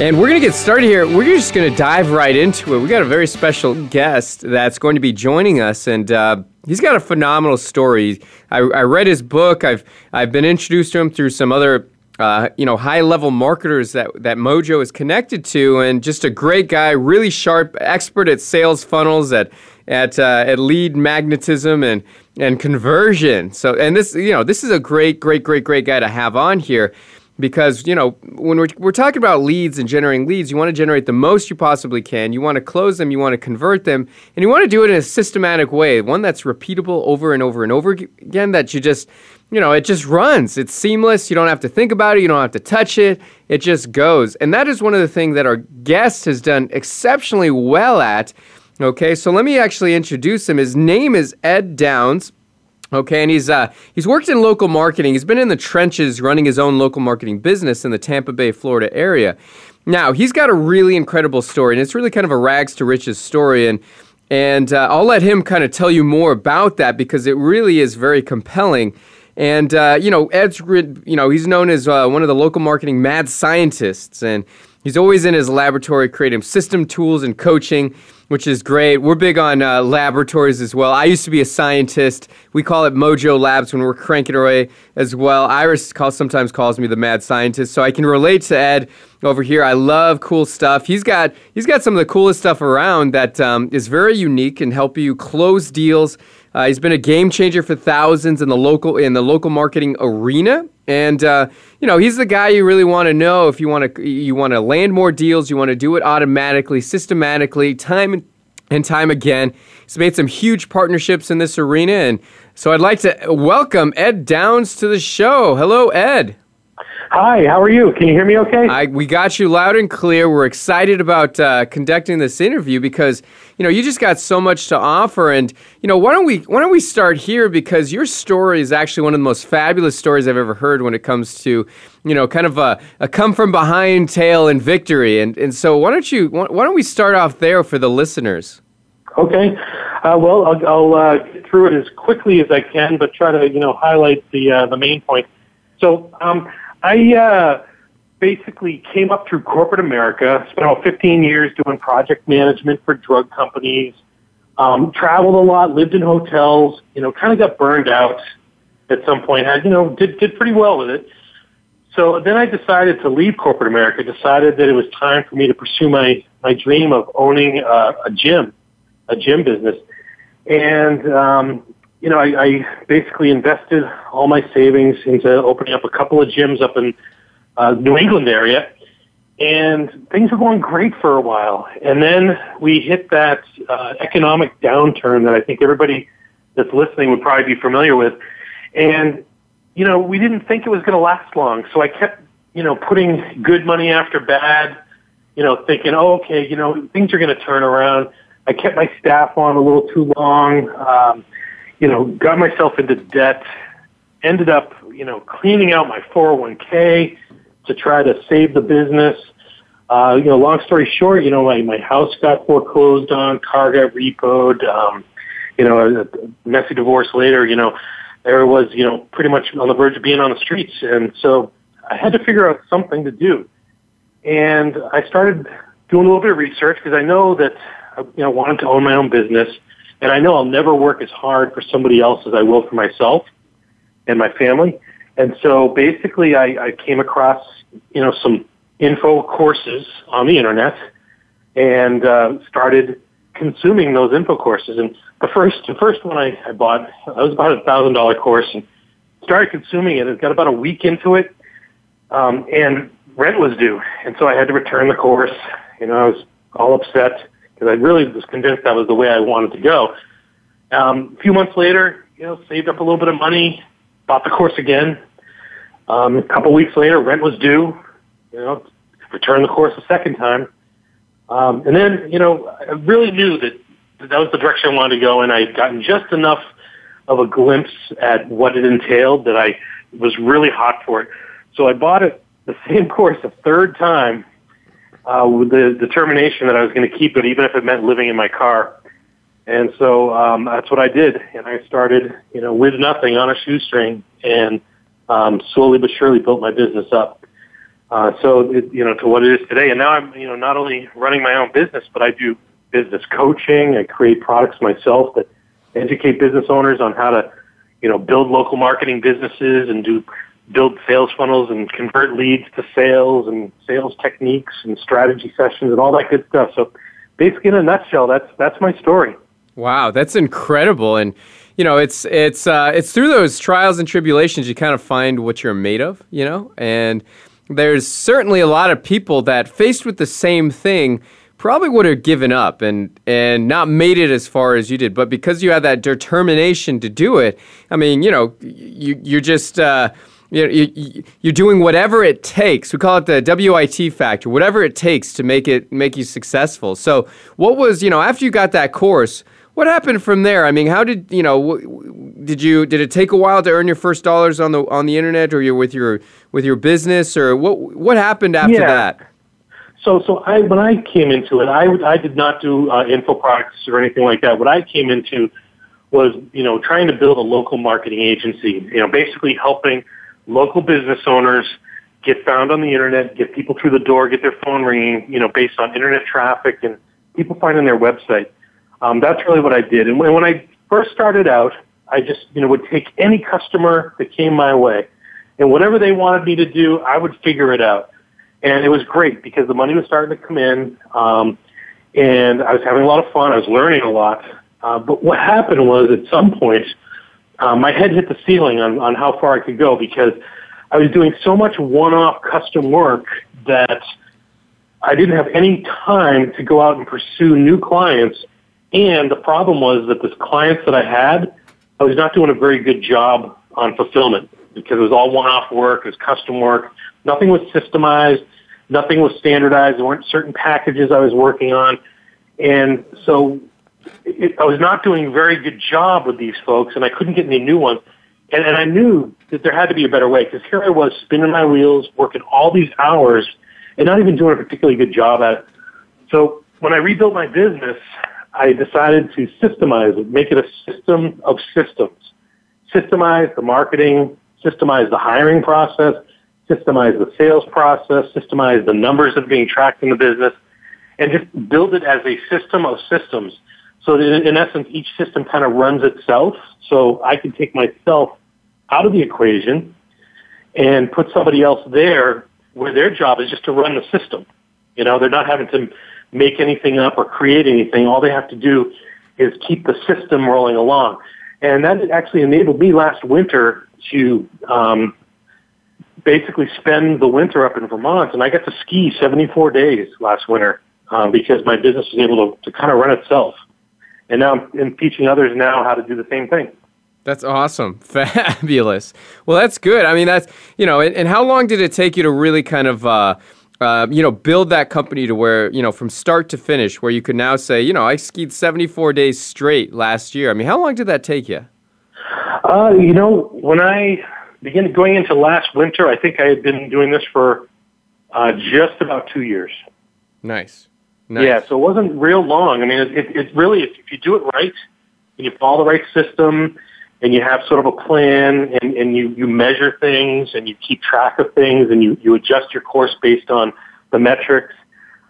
And we're going to get started here. We're just going to dive right into it. We got a very special guest that's going to be joining us, and uh, he's got a phenomenal story. I, I, read his book. I've I've been introduced to him through some other uh, you know high level marketers that that Mojo is connected to, and just a great guy, really sharp, expert at sales funnels, at at uh, at lead magnetism and and conversion. So, and this you know this is a great, great, great, great guy to have on here because you know when we're, we're talking about leads and generating leads you want to generate the most you possibly can. You want to close them you want to convert them and you want to do it in a systematic way one that's repeatable over and over and over again that you just you know it just runs. It's seamless. You don't have to think about it. You don't have to touch it. It just goes. And that is one of the things that our guest has done exceptionally well at. Okay so let me actually introduce him. His name is ed downs Okay, and he's uh, he's worked in local marketing. He's been in the trenches running his own local marketing business in the Tampa Bay, Florida area. Now he's got a really incredible story, and it's really kind of a rags to riches story. And and uh, I'll let him kind of tell you more about that because it really is very compelling. And uh, you know, Ed's you know he's known as uh, one of the local marketing mad scientists, and he's always in his laboratory creating system tools and coaching which is great. We're big on uh, laboratories as well. I used to be a scientist. We call it Mojo Labs when we're cranking away as well. Ira's call, sometimes calls me the mad scientist, so I can relate to Ed over here. I love cool stuff. He's got he's got some of the coolest stuff around that um, is very unique and help you close deals. Uh, he's been a game changer for thousands in the local in the local marketing arena. And uh, you know he's the guy you really want to know if you want to you want to land more deals, you want to do it automatically, systematically, time and, and time again. He's made some huge partnerships in this arena, and so I'd like to welcome Ed Downs to the show. Hello, Ed. Hi, how are you? Can you hear me okay? I, we got you loud and clear. We're excited about uh, conducting this interview because you know you just got so much to offer, and you know why don't we why don't we start here because your story is actually one of the most fabulous stories I've ever heard when it comes to you know kind of a, a come from behind tale and victory, and and so why don't you why don't we start off there for the listeners? Okay. Uh, well, I'll, I'll uh, get through it as quickly as I can, but try to you know highlight the uh, the main point. So. Um, I uh, basically came up through corporate America, spent about 15 years doing project management for drug companies, um, traveled a lot, lived in hotels, you know, kind of got burned out at some point, had, you know, did, did pretty well with it. So then I decided to leave corporate America, decided that it was time for me to pursue my, my dream of owning a, a gym, a gym business. And, um, you know, I, I basically invested all my savings into opening up a couple of gyms up in uh, New England area, and things were going great for a while. And then we hit that uh, economic downturn that I think everybody that's listening would probably be familiar with. And you know, we didn't think it was going to last long, so I kept you know putting good money after bad. You know, thinking, oh, okay, you know, things are going to turn around. I kept my staff on a little too long. Um, you know, got myself into debt, ended up, you know, cleaning out my 401k to try to save the business. Uh, you know, long story short, you know, my, my house got foreclosed on, car got repoed, um, you know, a messy divorce later, you know, there was, you know, pretty much on the verge of being on the streets. And so I had to figure out something to do. And I started doing a little bit of research because I know that I, you know, wanted to own my own business and I know I'll never work as hard for somebody else as I will for myself and my family. And so basically, I, I came across you know some info courses on the internet and uh, started consuming those info courses. And the first the first one I, I bought, that was about a thousand dollar course, and started consuming it. It got about a week into it, um, and rent was due, and so I had to return the course. You know, I was all upset because I really was convinced that was the way I wanted to go. Um, a few months later, you know, saved up a little bit of money, bought the course again. Um, a couple weeks later, rent was due. You know, returned the course a second time. Um, and then, you know, I really knew that that was the direction I wanted to go, and I had gotten just enough of a glimpse at what it entailed that I was really hot for it. So I bought it the same course a third time uh, with the determination that I was going to keep it, even if it meant living in my car. And so um, that's what I did, and I started, you know, with nothing on a shoestring, and um, slowly but surely built my business up. Uh, so, it, you know, to what it is today. And now I'm, you know, not only running my own business, but I do business coaching. I create products myself that educate business owners on how to, you know, build local marketing businesses and do build sales funnels and convert leads to sales and sales techniques and strategy sessions and all that good stuff. So basically in a nutshell, that's that's my story. Wow, that's incredible. And you know, it's it's uh, it's through those trials and tribulations you kind of find what you're made of, you know? And there's certainly a lot of people that faced with the same thing probably would have given up and and not made it as far as you did. But because you had that determination to do it, I mean, you know, you you're just uh, you know, you, you're doing whatever it takes. We call it the WIT factor, whatever it takes to make it make you successful. So, what was you know after you got that course? What happened from there? I mean, how did you know? Did you did it take a while to earn your first dollars on the on the internet, or you with your with your business, or what what happened after yeah. that? So, so I when I came into it, I I did not do uh, info products or anything like that. What I came into was you know trying to build a local marketing agency. You know, basically helping local business owners get found on the internet, get people through the door, get their phone ringing. You know, based on internet traffic and people finding their website. Um, that's really what I did. And when, when I first started out, I just you know would take any customer that came my way, and whatever they wanted me to do, I would figure it out and it was great because the money was starting to come in, um, and I was having a lot of fun. I was learning a lot. Uh, but what happened was at some point, uh, my head hit the ceiling on, on how far I could go because I was doing so much one-off custom work that I didn't have any time to go out and pursue new clients. And the problem was that the clients that I had, I was not doing a very good job on fulfillment because it was all one-off work, it was custom work. Nothing was systemized. Nothing was standardized. There weren't certain packages I was working on. And so it, I was not doing a very good job with these folks, and I couldn't get any new ones. And, and I knew that there had to be a better way because here I was spinning my wheels, working all these hours, and not even doing a particularly good job at it. So when I rebuilt my business, I decided to systemize it, make it a system of systems. Systemize the marketing, systemize the hiring process, systemize the sales process, systemize the numbers that are being tracked in the business, and just build it as a system of systems. So in essence, each system kind of runs itself. So I can take myself out of the equation and put somebody else there where their job is just to run the system. You know, they're not having to make anything up or create anything. All they have to do is keep the system rolling along. And that actually enabled me last winter to um, basically spend the winter up in Vermont, and I got to ski 74 days last winter um, because my business was able to, to kind of run itself. And now I'm, I'm teaching others now how to do the same thing. That's awesome. Fabulous. Well, that's good. I mean, that's, you know, and, and how long did it take you to really kind of, uh, uh, you know, build that company to where, you know, from start to finish, where you could now say, you know, I skied 74 days straight last year. I mean, how long did that take you? Uh, you know, when I began going into last winter, I think I had been doing this for uh, just about two years. Nice. Nice. Yeah, so it wasn't real long. I mean, it, it, it really, if, if you do it right and you follow the right system and you have sort of a plan and, and you, you measure things and you keep track of things and you, you adjust your course based on the metrics,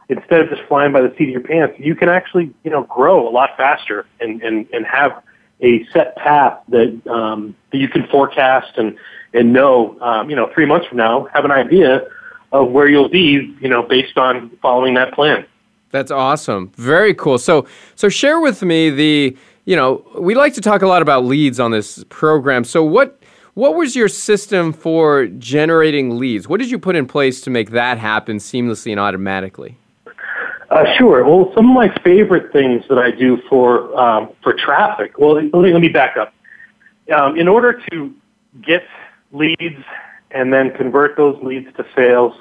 instead of just flying by the seat of your pants, you can actually, you know, grow a lot faster and, and, and have a set path that, um, that you can forecast and, and know, um, you know, three months from now, have an idea of where you'll be, you know, based on following that plan. That's awesome. Very cool. So, so share with me the, you know, we like to talk a lot about leads on this program. So, what what was your system for generating leads? What did you put in place to make that happen seamlessly and automatically? Uh, sure. Well, some of my favorite things that I do for um, for traffic. Well, let me, let me back up. Um, in order to get leads and then convert those leads to sales,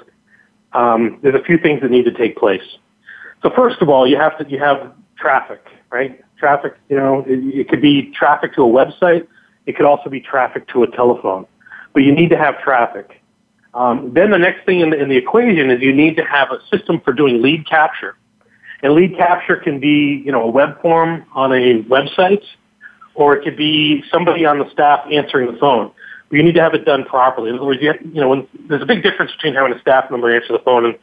um, there's a few things that need to take place. So first of all, you have to you have traffic, right? Traffic. You know, it, it could be traffic to a website. It could also be traffic to a telephone, but you need to have traffic. Um, then the next thing in the, in the equation is you need to have a system for doing lead capture. And lead capture can be, you know, a web form on a website, or it could be somebody on the staff answering the phone. But you need to have it done properly. In other words, you, have, you know, when, there's a big difference between having a staff member answer the phone and,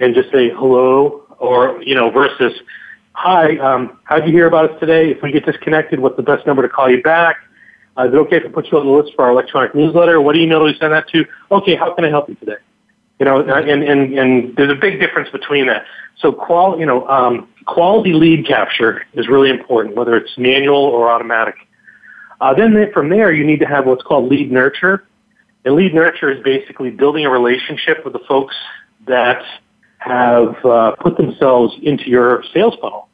and just say hello, or you know, versus hi, um, how did you hear about us today? If we get disconnected, what's the best number to call you back? Uh, is it okay if I put you on the list for our electronic newsletter? What email do we send that to? Okay, how can I help you today? You know, and, and, and there's a big difference between that. So qual, you know, um, quality lead capture is really important, whether it's manual or automatic. Uh, then from there, you need to have what's called lead nurture. And lead nurture is basically building a relationship with the folks that have uh, put themselves into your sales funnel.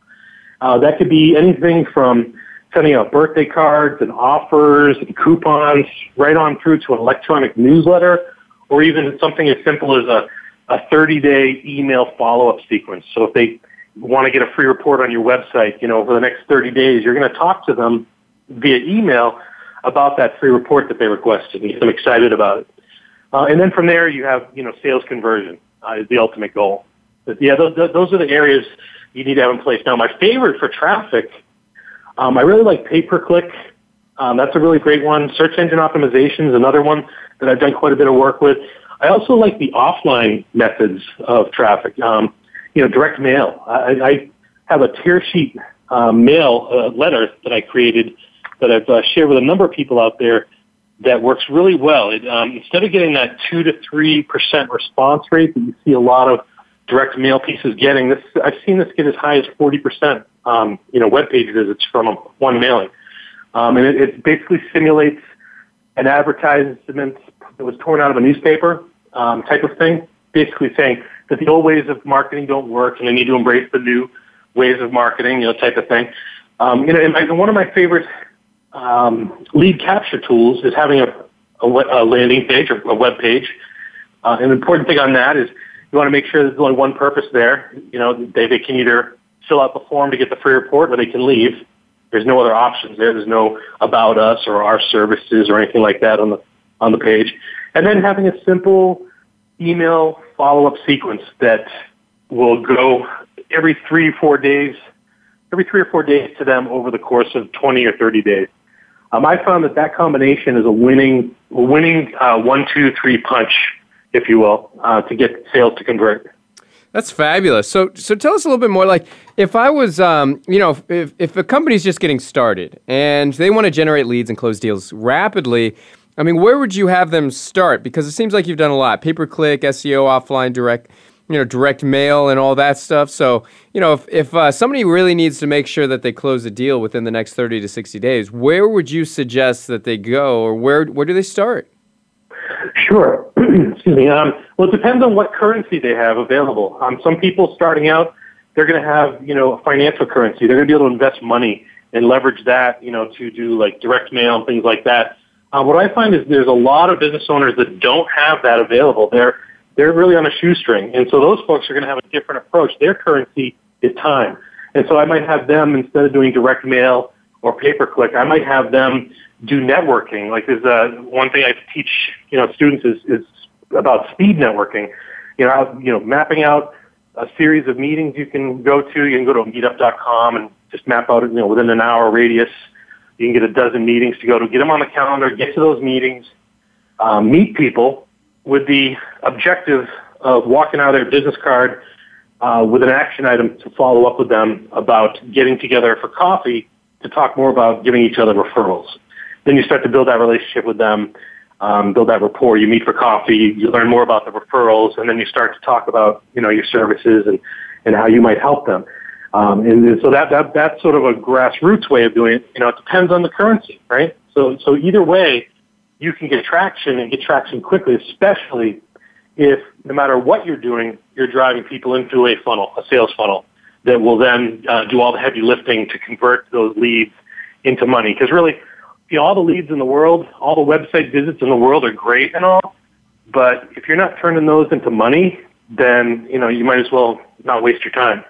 Uh, that could be anything from sending out birthday cards and offers and coupons right on through to an electronic newsletter or even something as simple as a, a 30-day email follow-up sequence. So if they want to get a free report on your website, you know, over the next 30 days, you're going to talk to them via email about that free report that they requested and get them excited about it. Uh, and then from there, you have, you know, sales conversion uh, is the ultimate goal. But yeah, those, those are the areas you need to have in place. Now, my favorite for traffic, um, I really like pay-per-click. Um, that's a really great one. Search engine optimization is another one that I've done quite a bit of work with. I also like the offline methods of traffic. Um, you know, direct mail. I, I have a tear sheet uh, mail uh, letter that I created that I've uh, shared with a number of people out there that works really well. It, um, instead of getting that two to three percent response rate that you see a lot of direct mail pieces getting, this I've seen this get as high as forty percent. Um, you know, web page visits from one mailing, um, and it, it basically simulates an advertisement that was torn out of a newspaper um, type of thing, basically saying that the old ways of marketing don't work and they need to embrace the new ways of marketing, you know, type of thing. Um, you know, and, my, and one of my favorite um, lead capture tools is having a, a, a landing page or a web page. Uh, an important thing on that is you want to make sure there's only one purpose there. You know, they, they can either fill out the form to get the free report or they can leave. There's no other options there. There's no about us or our services or anything like that on the on the page. And then having a simple email follow-up sequence that will go every three, four days, every three or four days to them over the course of 20 or 30 days. Um, I found that that combination is a winning, winning uh, one, two, three punch, if you will, uh, to get sales to convert. That's fabulous. So, so tell us a little bit more. Like, if I was, um, you know, if if a company's just getting started and they want to generate leads and close deals rapidly, I mean, where would you have them start? Because it seems like you've done a lot: pay per click, SEO, offline, direct, you know, direct mail, and all that stuff. So, you know, if if uh, somebody really needs to make sure that they close a deal within the next thirty to sixty days, where would you suggest that they go, or where where do they start? Sure. Excuse me. Um, well, it depends on what currency they have available. Um, some people starting out, they're going to have you know a financial currency. They're going to be able to invest money and leverage that, you know, to do like direct mail and things like that. Uh, what I find is there's a lot of business owners that don't have that available. They're they're really on a shoestring, and so those folks are going to have a different approach. Their currency is time, and so I might have them instead of doing direct mail or pay per click, I might have them do networking. Like there's uh, one thing I teach you know students is is about speed networking. You know, you know, mapping out a series of meetings you can go to. You can go to meetup.com and just map out you know within an hour radius you can get a dozen meetings to go to. Get them on the calendar. Get to those meetings. Um, meet people with the objective of walking out of their business card uh, with an action item to follow up with them about getting together for coffee to talk more about giving each other referrals. Then you start to build that relationship with them, um, build that rapport. You meet for coffee, you learn more about the referrals, and then you start to talk about you know your services and and how you might help them. Um, and so that, that that's sort of a grassroots way of doing it. You know, it depends on the currency, right? So so either way, you can get traction and get traction quickly, especially if no matter what you're doing, you're driving people into a funnel, a sales funnel that will then uh, do all the heavy lifting to convert those leads into money. Because really, you know, all the leads in the world, all the website visits in the world are great and all, but if you're not turning those into money, then you know you might as well not waste your time.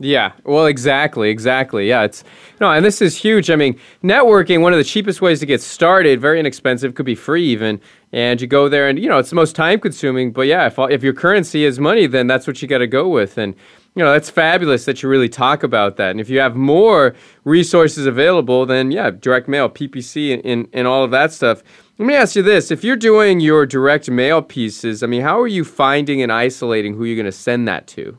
Yeah, well, exactly, exactly. Yeah, it's no, and this is huge. I mean, networking one of the cheapest ways to get started, very inexpensive, could be free even. And you go there, and you know it's the most time consuming. But yeah, if if your currency is money, then that's what you got to go with. And you know that's fabulous that you really talk about that. And if you have more resources available, then yeah, direct mail, PPC, and, and, and all of that stuff. Let me ask you this: If you're doing your direct mail pieces, I mean, how are you finding and isolating who you're going to send that to?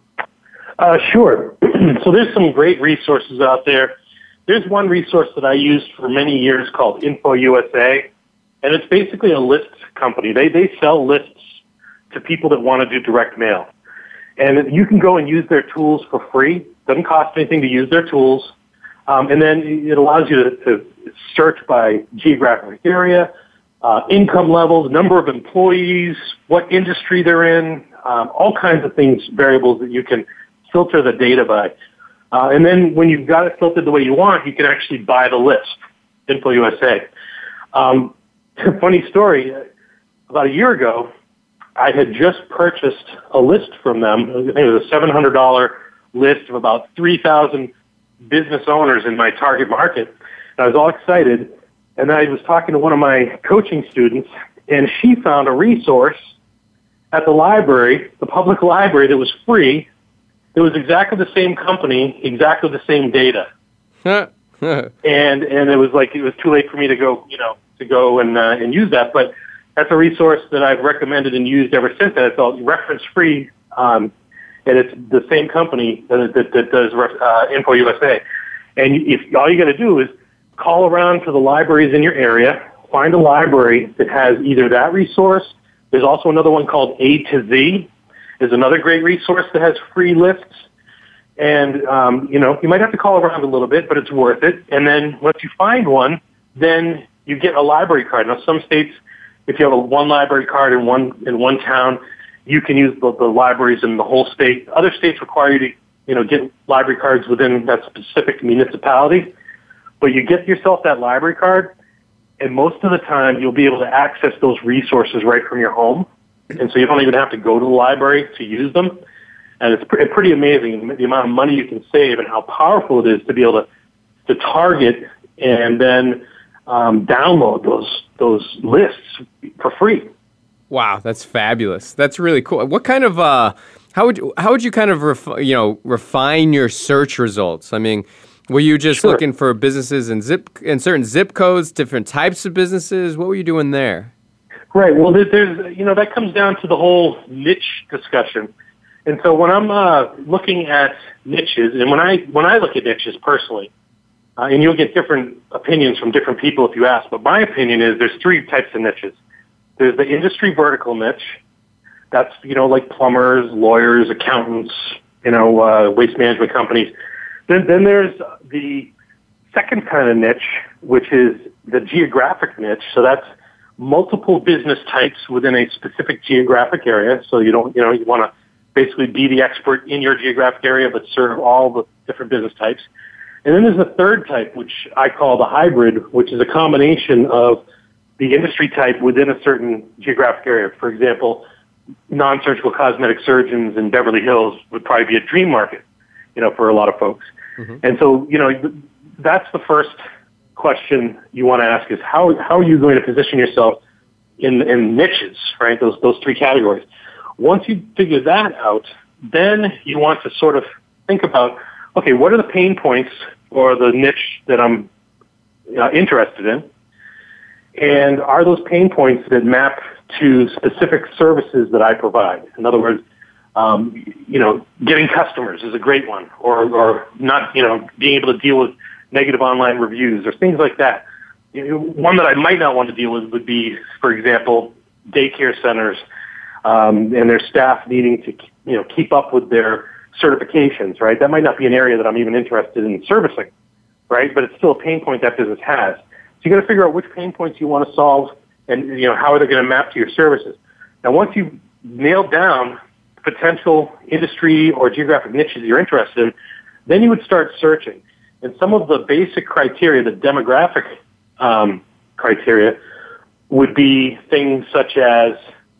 Uh, sure. so there's some great resources out there. There's one resource that I used for many years called InfoUSA, and it's basically a list company. They they sell lists to people that want to do direct mail, and you can go and use their tools for free. Doesn't cost anything to use their tools, um, and then it allows you to, to search by geographic area, uh, income levels, number of employees, what industry they're in, um, all kinds of things, variables that you can filter the data by. Uh, and then when you've got it filtered the way you want, you can actually buy the list, InfoUSA. Um, funny story, about a year ago, I had just purchased a list from them. I think it was a $700 list of about 3,000 business owners in my target market. And I was all excited. And I was talking to one of my coaching students, and she found a resource at the library, the public library that was free it was exactly the same company, exactly the same data. and and it was like it was too late for me to go, you know, to go and uh, and use that. But that's a resource that I've recommended and used ever since. And it's all reference free, um, and it's the same company that that, that does uh, InfoUSA. And if all you got to do is call around to the libraries in your area, find a library that has either that resource. There's also another one called A to Z, is another great resource that has free lists. And, um, you know, you might have to call around a little bit, but it's worth it. And then once you find one, then you get a library card. Now, some states, if you have a one library card in one, in one town, you can use the, the libraries in the whole state. Other states require you to, you know, get library cards within that specific municipality. But you get yourself that library card, and most of the time you'll be able to access those resources right from your home and so you don't even have to go to the library to use them. And it's pretty amazing the amount of money you can save and how powerful it is to be able to to target and then um, download those those lists for free. Wow, that's fabulous. That's really cool. What kind of uh, how would you, how would you kind of ref- you know refine your search results? I mean, were you just sure. looking for businesses in zip in certain zip codes, different types of businesses? What were you doing there? Right. Well, there's you know that comes down to the whole niche discussion. And so when I'm uh, looking at niches, and when I when I look at niches personally, uh, and you'll get different opinions from different people if you ask, but my opinion is there's three types of niches. There's the industry vertical niche. That's you know like plumbers, lawyers, accountants, you know uh, waste management companies. Then then there's the second kind of niche, which is the geographic niche. So that's multiple business types within a specific geographic area. So you don't, you know, you want to basically be the expert in your geographic area, but serve all the different business types. And then there's a third type, which I call the hybrid, which is a combination of the industry type within a certain geographic area. For example, non-surgical cosmetic surgeons in Beverly Hills would probably be a dream market, you know, for a lot of folks. Mm-hmm. And so, you know, that's the first question you want to ask is how how are you going to position yourself in in niches, right? Those those three categories. Once you figure that out, then you want to sort of think about okay, what are the pain points for the niche that I'm uh, interested in, and are those pain points that map to specific services that I provide? In other words, Um, you know, getting customers is a great one, or or not, you know, being able to deal with negative online reviews or things like that. You know, one that I might not want to deal with would be, for example, daycare centers um, and their staff needing to, you know, keep up with their certifications. Right, that might not be an area that I'm even interested in servicing. Right, but it's still a pain point that business has. So you got to figure out which pain points you want to solve, and you know how are they going to map to your services. Now, once you've nailed down potential industry or geographic niches you're interested in, then you would start searching. And some of the basic criteria, the demographic um, criteria, would be things such as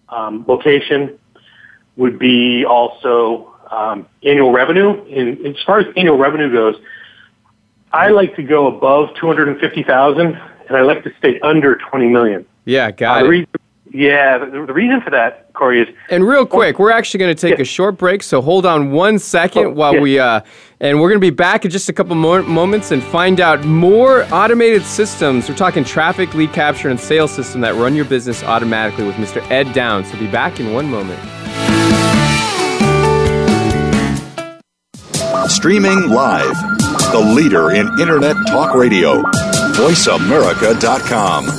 um, location, would be also um, annual revenue. And as far as annual revenue goes, I like to go above 250,000 and I like to stay under 20 million. Yeah, got uh, it. Reason, yeah, the, the, reason for that, Corey, is and real quick, we're actually going to take yeah. a short break, so hold on one second oh, while yeah. we uh, and we're going to be back in just a couple more moments and find out more automated systems. We're talking traffic, lead capture, and sales system that run your business automatically with Mr. Ed Downs. So be back in one moment. Streaming live, the leader in internet talk radio, VoiceAmerica.com.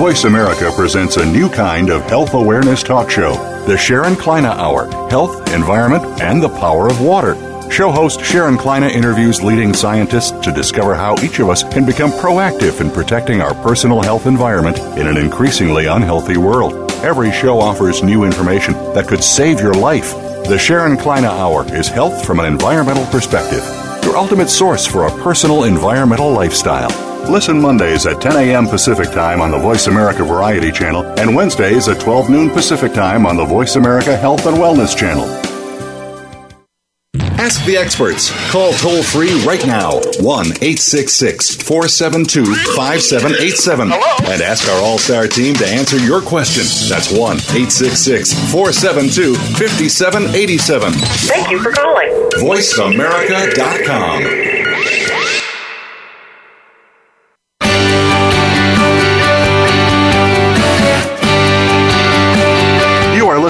Voice America presents a new kind of health awareness talk show, the Sharon Kleyne Hour Health, Environment, and the Power of Water. Show host Sharon Kleyne interviews leading scientists to discover how each of us can become proactive in protecting our personal health environment in an increasingly unhealthy world. Every show offers new information that could save your life. The Sharon Kleyne Hour is health from an environmental perspective, your ultimate source for a personal environmental lifestyle. Listen Mondays at 10 a.m. Pacific Time on the Voice America Variety Channel and Wednesdays at 12 noon Pacific Time on the Voice America Health and Wellness Channel. Ask the experts. Call toll free right now 1 866 472 5787 and ask our All Star team to answer your question. That's 1 866 472 5787. Thank you for calling. VoiceAmerica.com.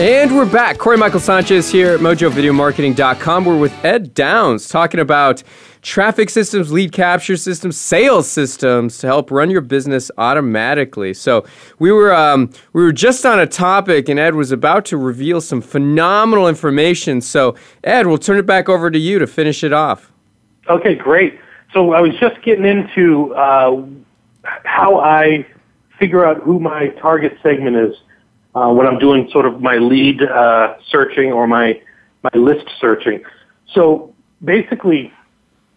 And we're back. Corey Michael Sanchez here at mojovideomarketing.com. We're with Ed Downs talking about traffic systems, lead capture systems, sales systems to help run your business automatically. So we were um, we were just on a topic, and Ed was about to reveal some phenomenal information. So Ed, we'll turn it back over to you to finish it off. Okay, great. So I was just getting into uh, how I figure out who my target segment is uh, when I'm doing sort of my lead uh, searching or my my list searching. So basically,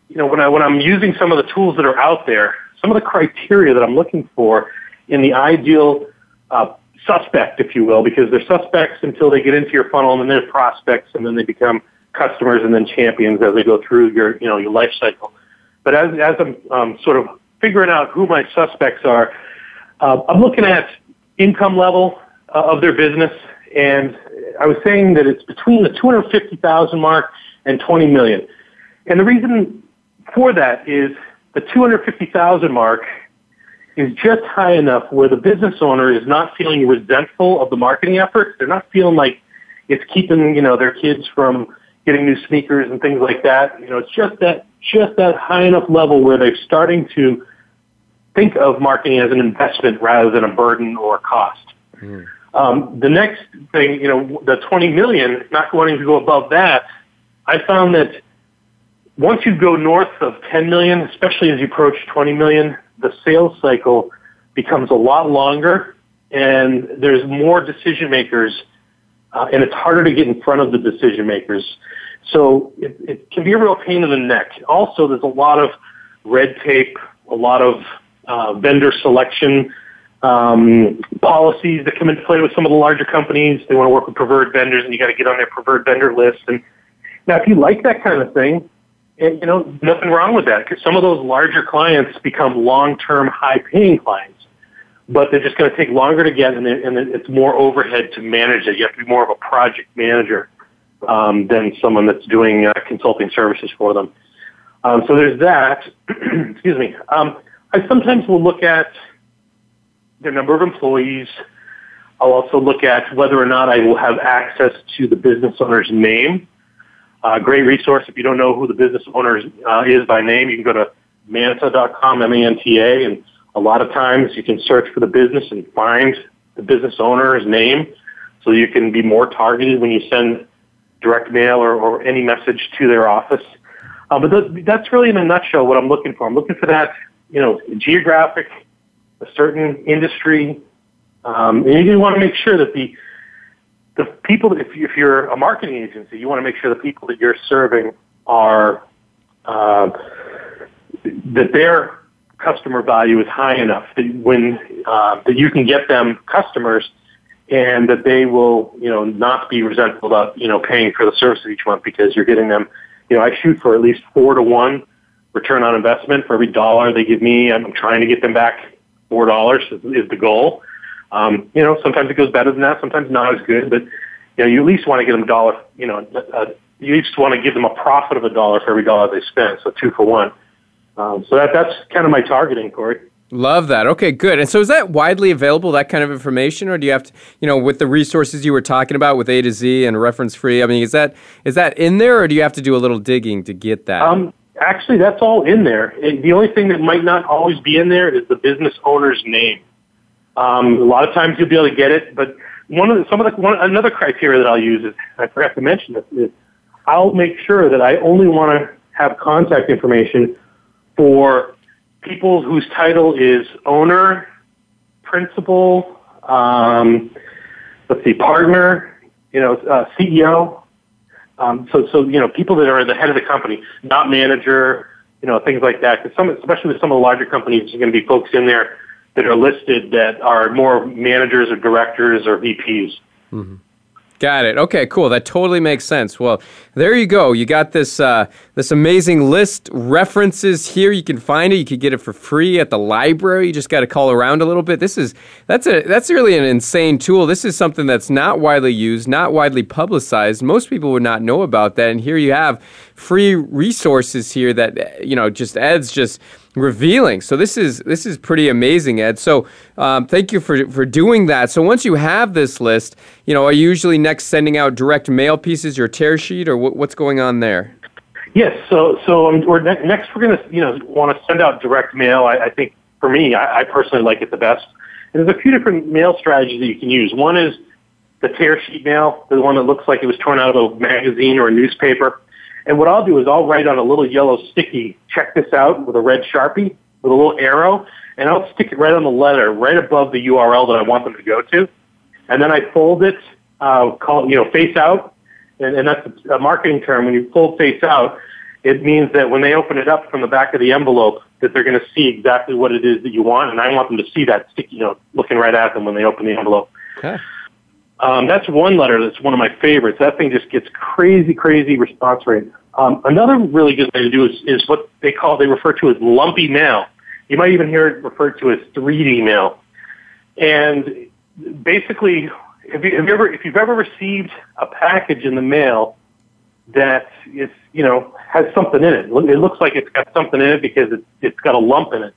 you know, when I when I'm using some of the tools that are out there, some of the criteria that I'm looking for in the ideal uh, suspect, if you will, because they're suspects until they get into your funnel, and then they're prospects, and then they become customers, and then champions as they go through your you know your life cycle. But as as I'm um, sort of figuring out who my suspects are, uh, I'm looking at income level uh, of their business, and I was saying that it's between the 250,000 mark and 20 million. And the reason for that is the 250,000 mark is just high enough where the business owner is not feeling resentful of the marketing efforts. They're not feeling like it's keeping, you know, their kids from getting new sneakers and things like that. You know, it's just that just that high enough level where they're starting to think of marketing as an investment rather than a burden or a cost. Mm. Um, the next thing, you know, the 20 million, not wanting to go above that, I found that once you go north of 10 million, especially as you approach 20 million, the sales cycle becomes a lot longer and there's more decision makers uh, and it's harder to get in front of the decision makers. So it, it can be a real pain in the neck. Also, there's a lot of red tape, a lot of uh, vendor selection um, policies that come into play with some of the larger companies. They want to work with preferred vendors, and you got to get on their preferred vendor list. And now, if you like that kind of thing, you know, nothing wrong with that because some of those larger clients become long-term, high-paying clients, but they're just going to take longer to get, and, and it's more overhead to manage it. You have to be more of a project manager um, than someone that's doing uh, consulting services for them. Um, so there's that. Excuse me. Um, I sometimes will look at the number of employees. I'll also look at whether or not I will have access to the business owner's name. Uh, great resource. If you don't know who the business owner uh, is by name, you can go to manta.com, M-A-N-T-A, and a lot of times you can search for the business and find the business owner's name so you can be more targeted when you send direct mail or, or any message to their office. Uh, but th- that's really in a nutshell what I'm looking for. I'm looking for that, you know, geographic, a certain industry, um, and you want to make sure that the the people, if, you, if you're a marketing agency, you want to make sure the people that you're serving are uh, that their customer value is high enough that when uh, that you can get them customers and that they will, you know, not be resentful about, you know, paying for the services each month because you're getting them, you know, I shoot for at least four to one return on investment for every dollar they give me. I'm trying to get them back four dollars is, is the goal. Um, you know, sometimes it goes better than that, sometimes not as good, but you know, you at least want to give them a dollar. You know, uh, you at least want to give them a profit of a dollar for every dollar they spend, so two for one. Um, so that that's kind of my targeting, Corey. Love that. Okay, good. And so is that widely available, that kind of information, or do you have to, you know, with the resources you were talking about with A to Z and reference free? I mean, is that is that in there, or do you have to do a little digging to get that? Um, actually, that's all in there. the only thing that might not always be in there is the business owner's name. Um, a lot of times you'll be able to get it, but one of the, some of the one, another criteria that I'll use is I forgot to mention this is I'll make sure that I only want to have contact information for people whose title is owner, principal, um, let's see, partner, you know, uh, CEO. Um, so, so you know, people that are the head of the company, not manager, you know, things like that. Because some, especially with some of the larger companies, there's going to be folks in there that are listed that are more managers or directors or VPs. Mm-hmm. Got it. Okay, cool. That totally makes sense. Well, there you go. You got this uh, this amazing list references here. You can find it. You can get it for free at the library. You just got to call around a little bit. This is that's a that's really an insane tool. This is something that's not widely used, not widely publicized. Most people would not know about that. And here you have free resources here that you know just Ed's just revealing. So this is this is pretty amazing, Ed. So um, thank you for for doing that. So once you have this list, you know, are you usually next sending out direct mail pieces, your tear sheet, or what, what's going on there? Yes. So so um, we're ne- next we're going to you know want to send out direct mail. I, I think for me, I, I personally like it the best. And there's a few different mail strategies that you can use. One is the tear sheet mail, the one that looks like it was torn out of a magazine or a newspaper. And what I'll do is I'll write on a little yellow sticky, check this out with a red Sharpie with a little arrow, and I'll stick it right on the letter, right above the URL that I want them to go to. And then I fold it, uh, call, you know, face out, and, and that's a marketing term. When you fold face out, it means that when they open it up from the back of the envelope, that they're going to see exactly what it is that you want, and I want them to see that sticky note looking right at them when they open the envelope. Okay. Um, that's one letter that's one of my favorites. That thing just gets crazy, crazy response rate. Um, another really good way to do is, is what they call, they refer to as lumpy mail. You might even hear it referred to as 3D mail. And basically, if, you, have you ever, if you've ever received a package in the mail that is, you know, has something in it. It looks like it's got something in it because it, it's got a lump in it.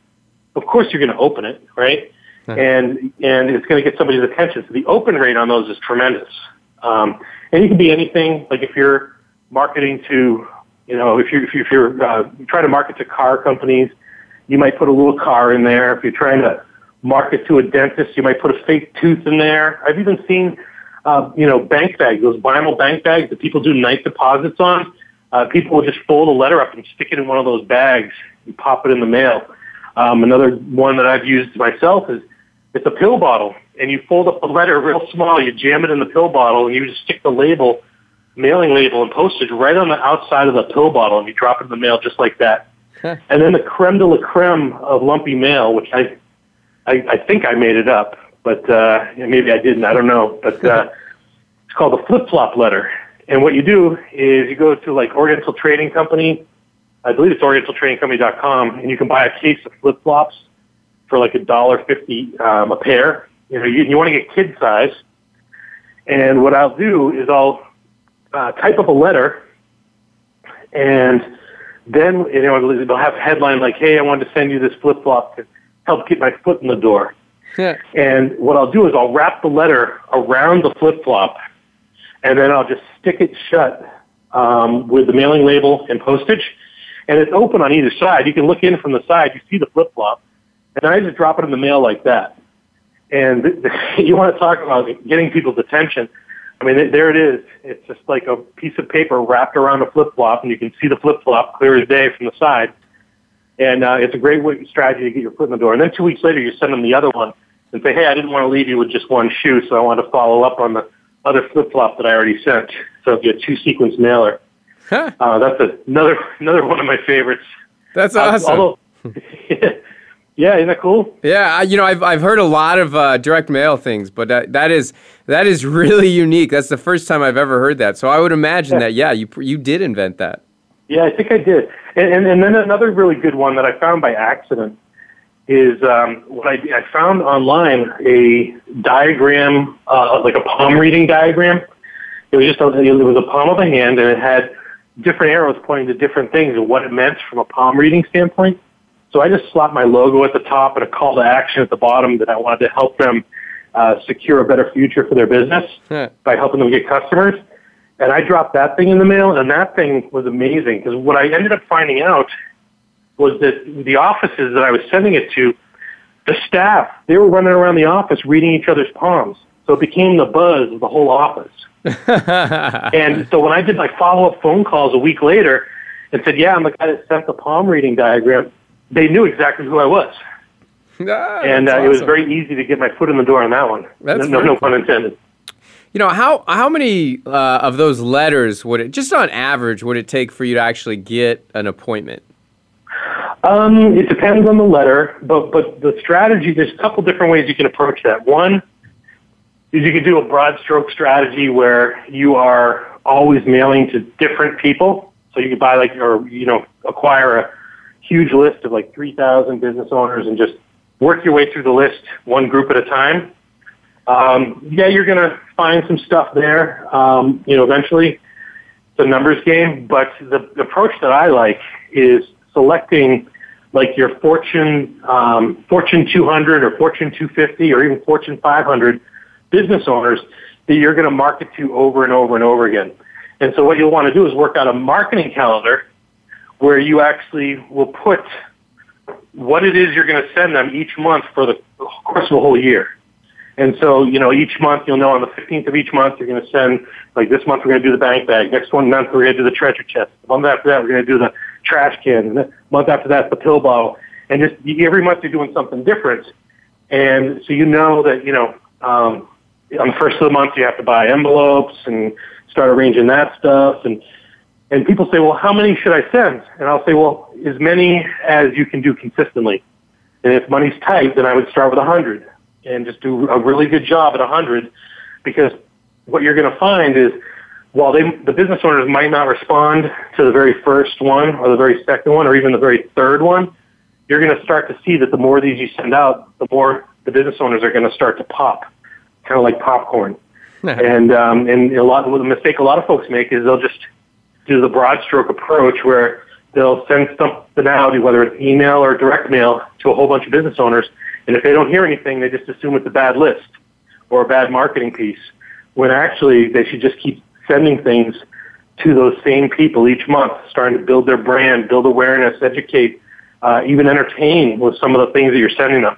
Of course, you're going to open it, right? And and it's going to get somebody's attention. So the open rate on those is tremendous. Um, and it can be anything. Like if you're marketing to, you know, if you if, you, if you're uh, trying to market to car companies, you might put a little car in there. If you're trying to market to a dentist, you might put a fake tooth in there. I've even seen uh, you know, bank bags, those vinyl bank bags that people do night deposits on. Uh, people will just fold a letter up and stick it in one of those bags and pop it in the mail. Um, another one that I've used myself is it's a pill bottle, and you fold up the letter real small, you jam it in the pill bottle, and you just stick the label, mailing label, and postage right on the outside of the pill bottle, and you drop it in the mail just like that. and then the creme de la creme of lumpy mail, which I, I, I think I made it up, but uh, maybe I didn't. I don't know. But uh, it's called the flip flop letter. And what you do is you go to like Oriental Trading Company. I believe it's OrientalTradingCompany.com, and you can buy a case of flip flops for like a dollar fifty um, a pair. You know, you, you want to get kid size. And what I'll do is I'll uh, type up a letter, and then you know they'll have a headline like, "Hey, I wanted to send you this flip flop to help get my foot in the door." and what I'll do is I'll wrap the letter around the flip flop, and then I'll just stick it shut um, with the mailing label and postage. And it's open on either side. You can look in from the side. You see the flip flop, and I just drop it in the mail like that. And you want to talk about getting people's attention. I mean, there it is. It's just like a piece of paper wrapped around a flip flop, and you can see the flip flop clear as day from the side. And uh, it's a great way, strategy to get your foot in the door. And then two weeks later, you send them the other one, and say, hey, I didn't want to leave you with just one shoe, so I want to follow up on the other flip flop that I already sent. So if you a two sequence mailer, huh. uh, that's another another one of my favorites. That's awesome. Uh, although, yeah, isn't that cool? Yeah, you know, I've I've heard a lot of uh, direct mail things, but that, that is that is really unique. That's the first time I've ever heard that. So I would imagine yeah. that yeah, you you did invent that. Yeah, I think I did. And, and and then another really good one that I found by accident is um, what I, I found online a diagram, uh, like a palm reading diagram. It was just a, it was a palm of a hand, and it had different arrows pointing to different things and what it meant from a palm reading standpoint. So I just slapped my logo at the top and a call to action at the bottom that I wanted to help them uh, secure a better future for their business huh. by helping them get customers. And I dropped that thing in the mail, and that thing was amazing because what I ended up finding out was that the offices that I was sending it to, the staff, they were running around the office reading each other's palms. So it became the buzz of the whole office. and so when I did my follow-up phone calls a week later and said, yeah, I'm the guy that sent the palm reading diagram, they knew exactly who I was. Ah, and uh, awesome. it was very easy to get my foot in the door on that one. That's no, no pun intended. You know how how many uh, of those letters would it just on average would it take for you to actually get an appointment? Um, it depends on the letter, but but the strategy. There's a couple different ways you can approach that. One is you can do a broad stroke strategy where you are always mailing to different people. So you could buy like or you know acquire a huge list of like 3,000 business owners and just work your way through the list one group at a time. Um, yeah, you're going to find some stuff there. Um, you know, eventually, it's a numbers game. But the, approach that I like is selecting like your Fortune um, Fortune 200 or Fortune 250 or even Fortune 500 business owners that you're going to market to over and over and over again. And so what you'll want to do is work out a marketing calendar where you actually will put what it is you're going to send them each month for the course of the whole year. And so, you know, each month you'll know on the 15th of each month you're going to send, like this month we're going to do the bank bag. Next one month we're going to do the treasure chest. The month after that we're going to do the trash can. And the month after that, the pill bottle. And just every month you're doing something different. And so you know that, you know, um, on the first of the month you have to buy envelopes and start arranging that stuff. And, and people say, well, how many should I send? And I'll say, well, as many as you can do consistently. And if money's tight, then I would start with a hundred and just do a really good job at a hundred because what you're going to find is while they, the business owners might not respond to the very first one or the very second one or even the very third one, you're going to start to see that the more of these you send out, the more the business owners are going to start to pop, kind of like popcorn. and um, and a lot the mistake a lot of folks make is they'll just do the broad stroke approach where they'll send something out, whether it's email or direct mail, to a whole bunch of business owners. And if they don't hear anything, they just assume it's a bad list or a bad marketing piece. When actually they should just keep sending things to those same people each month, starting to build their brand, build awareness, educate, uh, even entertain with some of the things that you're sending them.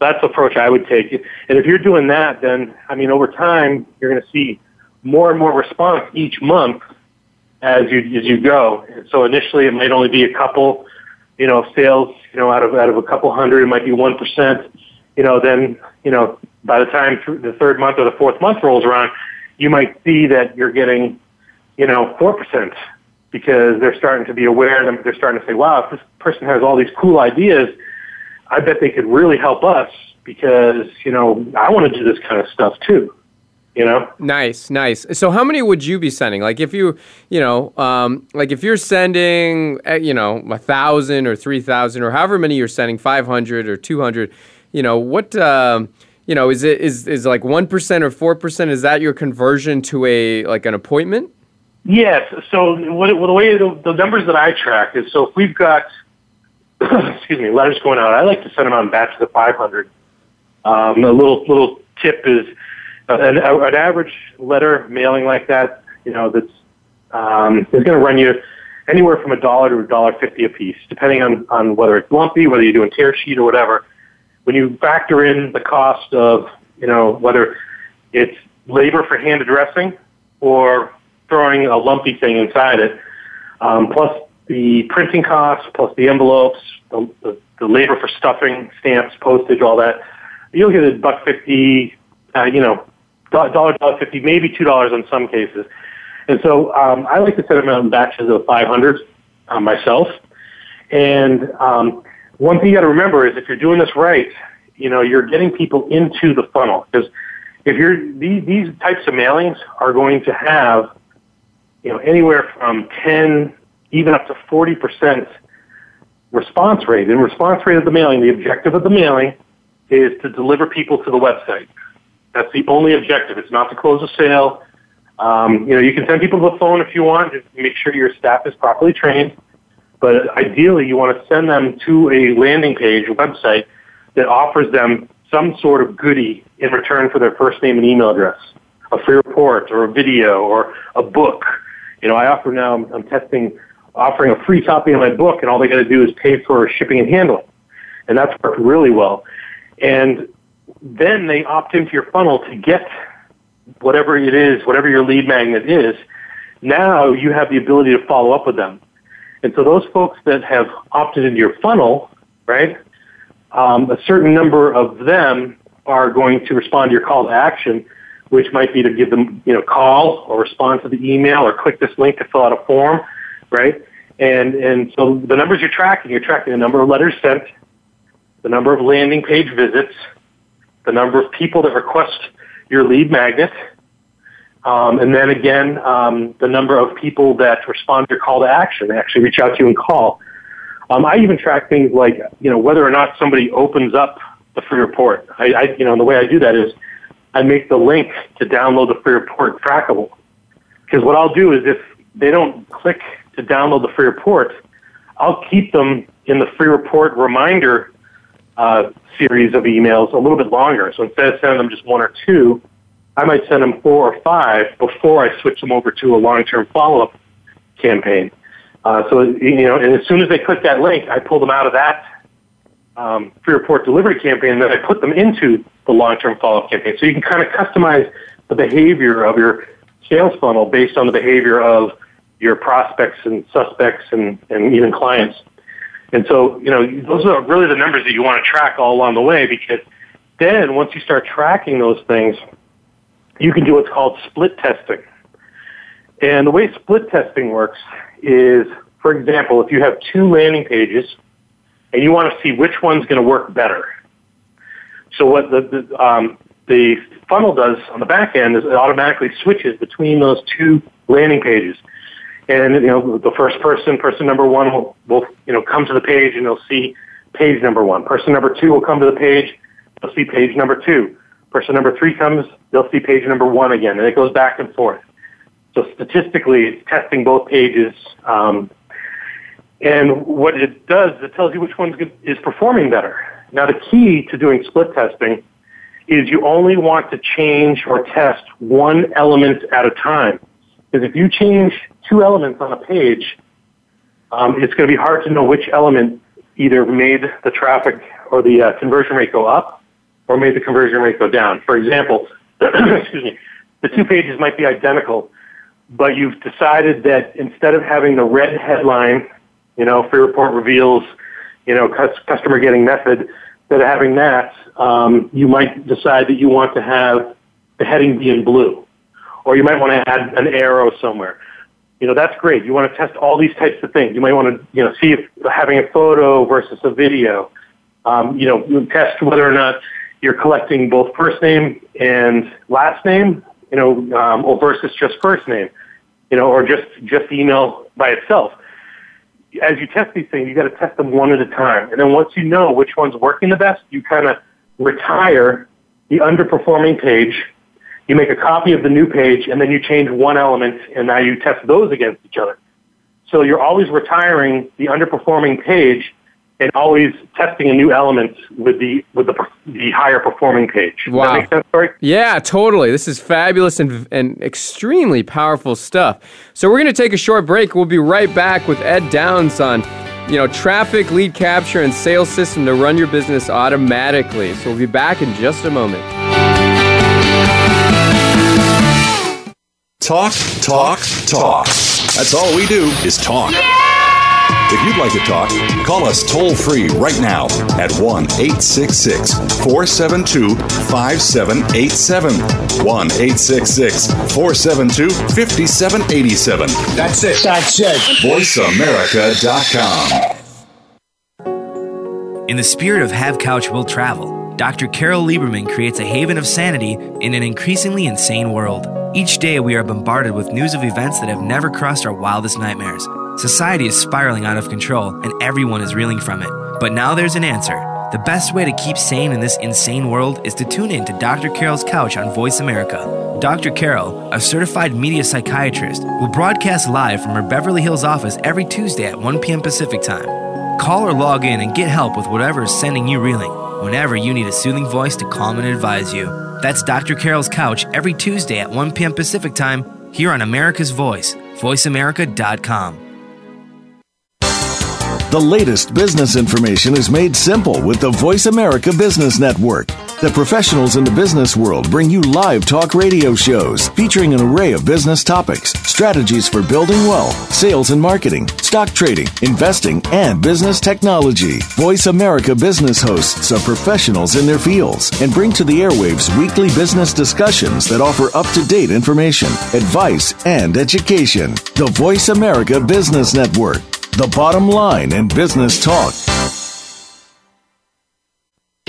That's the approach I would take. And if you're doing that, then I mean, over time, you're going to see more and more response each month as you as you go. So initially, it might only be a couple, you know, sales, you know, out of out of a couple hundred, it might be one percent. You know, then you know, by the time the third month or the fourth month rolls around, you might see that you're getting, you know, four percent because they're starting to be aware. They're starting to say, "Wow, if this person has all these cool ideas, I bet they could really help us." Because you know, I want to do this kind of stuff too you know? Nice nice. So how many would you be sending? Like if you you know um, like if you're sending eh, you know a thousand or three thousand or however many you're sending 500 or 200 you know what um, you know is it is is like 1% or 4% is that your conversion to a like an appointment? Yes. So what, well, the way the, the numbers that i track is so if we've got excuse me letters going out i like to send them out in batches of 500 um, a little little tip is an, an average letter mailing like that, you know, that's um, is going to run you anywhere from a dollar to a dollar fifty a piece, depending on on whether it's lumpy, whether you're doing tear sheet or whatever. When you factor in the cost of, you know, whether it's labor for hand addressing or throwing a lumpy thing inside it, um, plus the printing costs, plus the envelopes, the, the, the labor for stuffing, stamps, postage, all that, you'll get a buck fifty, uh, you know, dollar, dollar fifty, maybe two dollars in some cases. And so um, I like to set them out in batches of 500 uh, myself. And um, one thing you got to remember is if you're doing this right, you know you're getting people into the funnel because if you're these, these types of mailings are going to have you know anywhere from 10 even up to 40 percent response rate. And response rate of the mailing, the objective of the mailing is to deliver people to the website. That's the only objective. It's not to close a sale. Um, you know, you can send people to the phone if you want. Just make sure your staff is properly trained. But ideally, you want to send them to a landing page, a website that offers them some sort of goodie in return for their first name and email address, a free report or a video or a book. You know, I offer now, I'm, I'm testing, offering a free copy of my book, and all they got to do is pay for shipping and handling. And that's worked really well. And then they opt into your funnel to get whatever it is, whatever your lead magnet is. Now you have the ability to follow up with them. And so those folks that have opted into your funnel, right, um, a certain number of them are going to respond to your call to action, which might be to give them, you know, call or respond to the email or click this link to fill out a form, right? And, and so the numbers you're tracking, you're tracking the number of letters sent, the number of landing page visits, the number of people that request your lead magnet, um, and then again, um, the number of people that respond to your call to action, they actually reach out to you and call. Um, I even track things like, you know, whether or not somebody opens up the free report. I, I, you know, the way I do that is I make the link to download the free report trackable. Because what I'll do is if they don't click to download the free report, I'll keep them in the free report reminder uh, series of emails a little bit longer. So instead of sending them just one or two, I might send them four or five before I switch them over to a long-term follow-up campaign. Uh, so you know, and as soon as they click that link, I pull them out of that um, free report delivery campaign, and then I put them into the long-term follow-up campaign. So you can kind of customize the behavior of your sales funnel based on the behavior of your prospects and suspects and, and even clients. And so, you know, those are really the numbers that you want to track all along the way because then once you start tracking those things, you can do what's called split testing. And the way split testing works is, for example, if you have two landing pages and you want to see which one's going to work better. So what the, the, um, the funnel does on the back end is it automatically switches between those two landing pages and you know the first person, person number one, will, will you know come to the page and they'll see page number one. Person number two will come to the page, they'll see page number two. Person number three comes, they'll see page number one again, and it goes back and forth. So statistically, it's testing both pages. Um, and what it does, it tells you which one is performing better. Now, the key to doing split testing is you only want to change or test one element at a time. Because if you change two elements on a page, um, it's going to be hard to know which element either made the traffic or the uh, conversion rate go up or made the conversion rate go down. For example, excuse me, the two pages might be identical, but you've decided that instead of having the red headline, you know, free report reveals, you know, customer getting method, that having that, um, you might decide that you want to have the heading be in blue, or you might want to add an arrow somewhere. You know, that's great. You want to test all these types of things. You might want to, you know, see if having a photo versus a video. Um, you know, test whether or not you're collecting both first name and last name, you know, um, or versus just first name, you know, or just just email by itself. As you test these things, you got to test them one at a time, and then once you know which one's working the best, you kind of retire the underperforming page. You make a copy of the new page, and then you change one element, and now you test those against each other. So you're always retiring the underperforming page and always testing a new element with the with the, the higher performing page. Wow. That make sense. Yeah, totally. This is fabulous and, and extremely powerful stuff. So we're going to take a short break. We'll be right back with Ed Downes on you know traffic, lead capture, and sales system to run your business automatically. So we'll be back in just a moment. Talk, talk, talk. That's all we do is talk. Yeah! If you'd like to talk, call us toll free right now at 1 866 472 5787. 1 866 472 5787. That's it. That's it. VoiceAmerica.com. In the spirit of Have Couch Will Travel, Dr. Carole Lieberman creates a haven of sanity in an increasingly insane world. Each day, we are bombarded with news of events that have never crossed our wildest nightmares. Society is spiraling out of control, and everyone is reeling from it. But now there's an answer. The best way to keep sane in this insane world is to tune in to Dr. Carol's Couch on Voice America. Dr. Carol, a certified media psychiatrist, will broadcast live from her Beverly Hills office every Tuesday at 1 p.m. Pacific Time. Call or log in and get help with whatever is sending you reeling whenever you need a soothing voice to calm and advise you. That's Dr. Carol's Couch every Tuesday at 1 p.m. Pacific Time here on America's Voice, voiceamerica.com. The latest business information is made simple with the Voice America Business Network. The professionals in the business world bring you live talk radio shows featuring an array of business topics, strategies for building wealth, sales and marketing, stock trading, investing, and business technology. Voice America business hosts are professionals in their fields and bring to the airwaves weekly business discussions that offer up to date information, advice, and education. The Voice America Business Network the bottom line in business talk.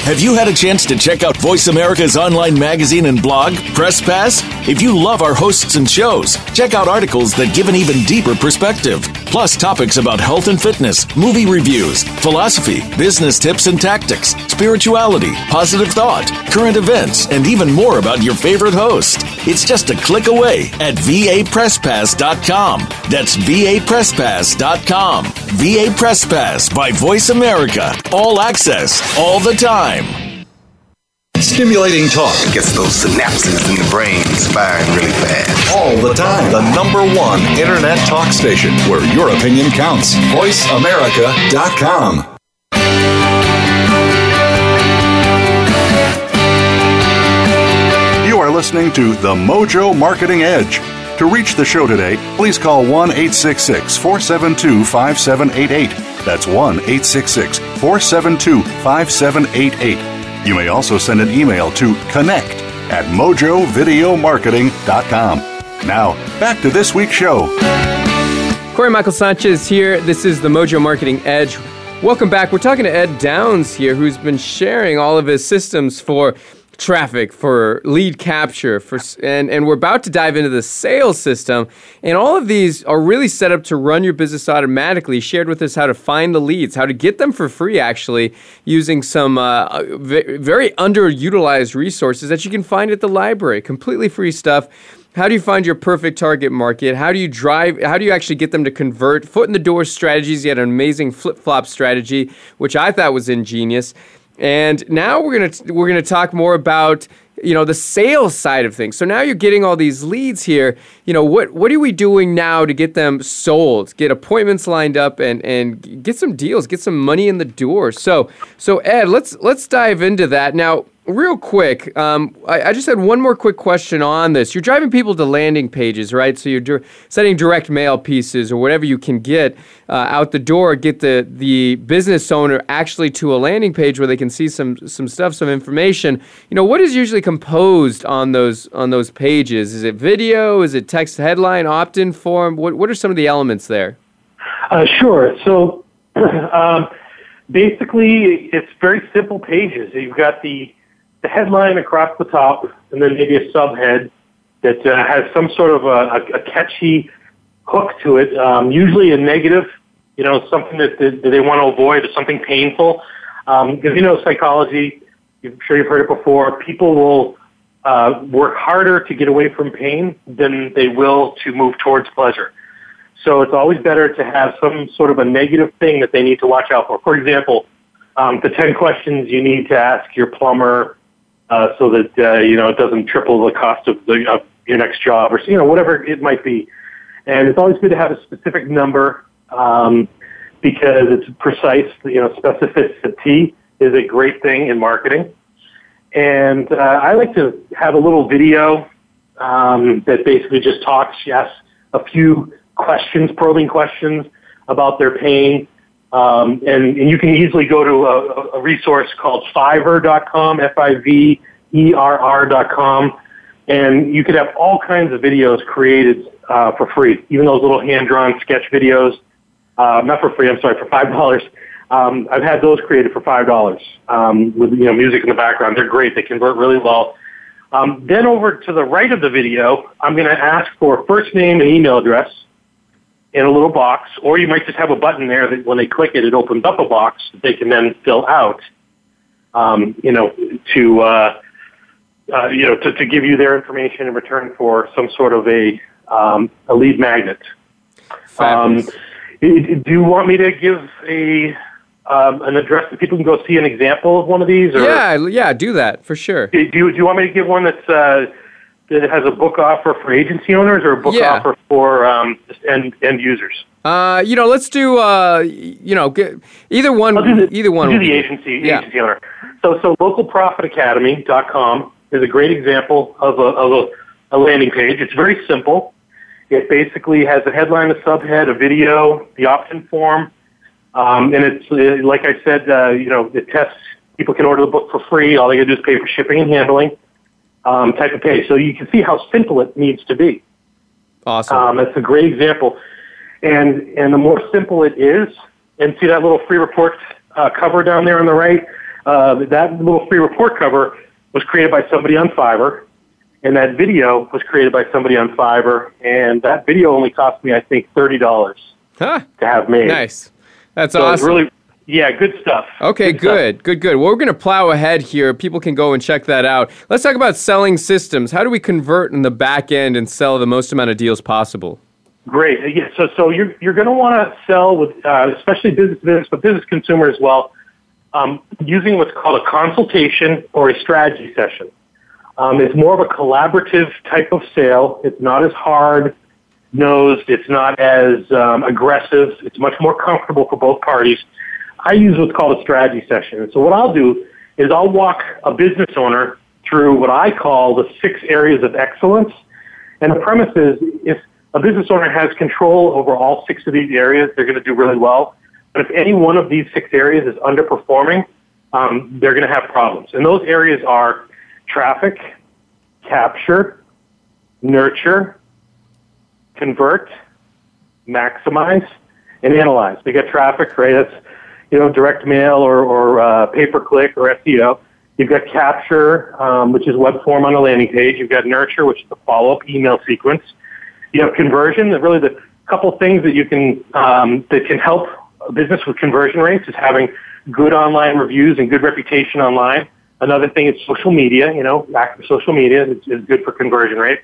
Have you had a chance to check out Voice America's online magazine and blog, Press Pass? If you love our hosts and shows, check out articles that give an even deeper perspective, plus topics about health and fitness, movie reviews, philosophy, business tips and tactics, spirituality, positive thought, current events, and even more about your favorite host. It's just a click away at vapresspass.com. That's vapresspass.com. VA Press Pass by Voice America. All access, all the time time. Stimulating talk gets those synapses in the brain firing really fast. All the time. The number one internet talk station where your opinion counts. VoiceAmerica.com. You are listening to The Mojo Marketing Edge. To reach the show today, please call 1 866 472 5788. That's 1 866 472 5788. You may also send an email to connect at mojovideomarketing.com. Now, back to this week's show. Corey Michael Sanchez here. This is the Mojo Marketing Edge. Welcome back. We're talking to Ed Downes here, who's been sharing all of his systems for traffic, for lead capture, for and and we're about to dive into the sales system. And all of these are really set up to run your business automatically. Shared with us how to find the leads, how to get them for free, actually using some uh, very underutilized resources that you can find at the library. Completely free stuff. How do you find your perfect target market? How do you drive? How do you actually get them to convert? Foot in the door strategies. You had an amazing flip flop strategy, which I thought was ingenious. And now we're gonna we're gonna talk more about you know the sales side of things. So now you're getting all these leads here. You know what what are we doing now to get them sold, get appointments lined up, and and get some deals, get some money in the door. So so Ed, let's let's dive into that now real quick, um, I, I, just had one more quick question on this. You're driving people to landing pages, right? So you're di- setting direct mail pieces or whatever you can get uh, out the door, get the, the business owner actually to a landing page where they can see some some stuff, some information. You know, what is usually composed on those on those pages? Is it video? Is it text headline, opt-in form? What what are some of the elements there? Uh, sure. So. um, basically, it's very simple pages. You've got the the headline across the top, and then maybe a subhead that uh, has some sort of a, a catchy hook to it. Um, usually a negative, you know, something that, that, that they want to avoid, or something painful. Because um, you know, psychology. I'm sure you've heard it before. People will uh, work harder to get away from pain than they will to move towards pleasure. So it's always better to have some sort of a negative thing that they need to watch out for. For example, um, the 10 questions you need to ask your plumber uh, so that uh, you know it doesn't triple the cost of the of your next job or you know whatever it might be. And it's always good to have a specific number um, because it's precise. You know, specificity is a great thing in marketing. And uh, I like to have a little video um, that basically just talks, yes, a few questions, probing questions about their pain, um, and, and, you can easily go to a, a resource called Fiverr.com, F-I-V-E-R-R.com, and you could have all kinds of videos created uh, for free, even those little hand-drawn sketch videos. Uh, not for free, I'm sorry, for five dollars. Um, I've had those created for five dollars um, with you know music in the background. They're great. They convert really well. Um, then over to the right of the video, I'm going to ask for first name and email address in a little box, or you might just have a button there that when they click it, it opens up a box that they can then fill out. Um, you know, to uh, uh, you know, to, to give you their information in return for some sort of a um, a lead magnet. Um, do you want me to give a um, an address that people can go see an example of one of these? Or yeah, yeah, do that for sure. Do you, do you want me to give one that's uh, that has a book offer for agency owners or a book yeah. offer for um, end end users? Uh, you know, let's do uh, you know, get, either one. The, either one. do the agency yeah. agency owner. So so localprofitacademy.com is a great example of a of a, a landing page. It's very simple. It basically has a headline, a subhead, a video, the opt-in form, um, and it's uh, like I said, uh, you know, it tests. People can order the book for free. All they got to do is pay for shipping and handling um, type of page. So you can see how simple it needs to be. Awesome. Um, it's a great example. And, and the more simple it is, and see that little free report uh, cover down there on the right? Uh, that little free report cover was created by somebody on Fiverr, and that video was created by somebody on Fiverr, and that video only cost me, I think, thirty dollars huh. to have made. Nice, that's so awesome. really, yeah, good stuff. Okay, good, good, stuff. good, good. Well, we're going to plow ahead here. People can go and check that out. Let's talk about selling systems. How do we convert in the back end and sell the most amount of deals possible? Great. Yeah, so, so you're, you're going to want to sell with, uh, especially business to business, but business consumer as well, um, using what's called a consultation or a strategy session. Um, it's more of a collaborative type of sale. It's not as hard nosed. It's not as um, aggressive. It's much more comfortable for both parties. I use what's called a strategy session. So what I'll do is I'll walk a business owner through what I call the six areas of excellence. And the premise is if a business owner has control over all six of these areas, they're going to do really well. But if any one of these six areas is underperforming, um, they're going to have problems. And those areas are traffic, capture, nurture, convert, maximize, and analyze. We get traffic, right? That's you know, direct mail or, or uh, pay per click or SEO. You've got capture, um, which is web form on a landing page. You've got nurture, which is the follow-up email sequence. You have conversion. Really, the couple things that you can um, that can help a business with conversion rates is having good online reviews and good reputation online. Another thing is social media. You know, active social media is, is good for conversion rate.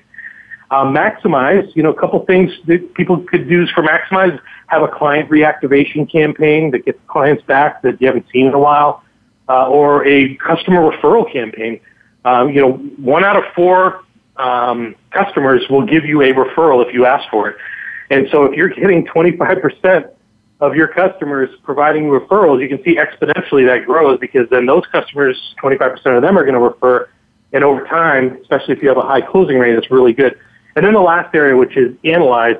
Um, maximize, you know, a couple things that people could use for maximize. Have a client reactivation campaign that gets clients back that you haven't seen in a while, uh, or a customer referral campaign. Um, you know, one out of four um, customers will give you a referral if you ask for it. And so if you're getting 25% of your customers providing referrals, you can see exponentially that grows because then those customers, 25% of them are going to refer. And over time, especially if you have a high closing rate, it's really good. And then the last area, which is analyze,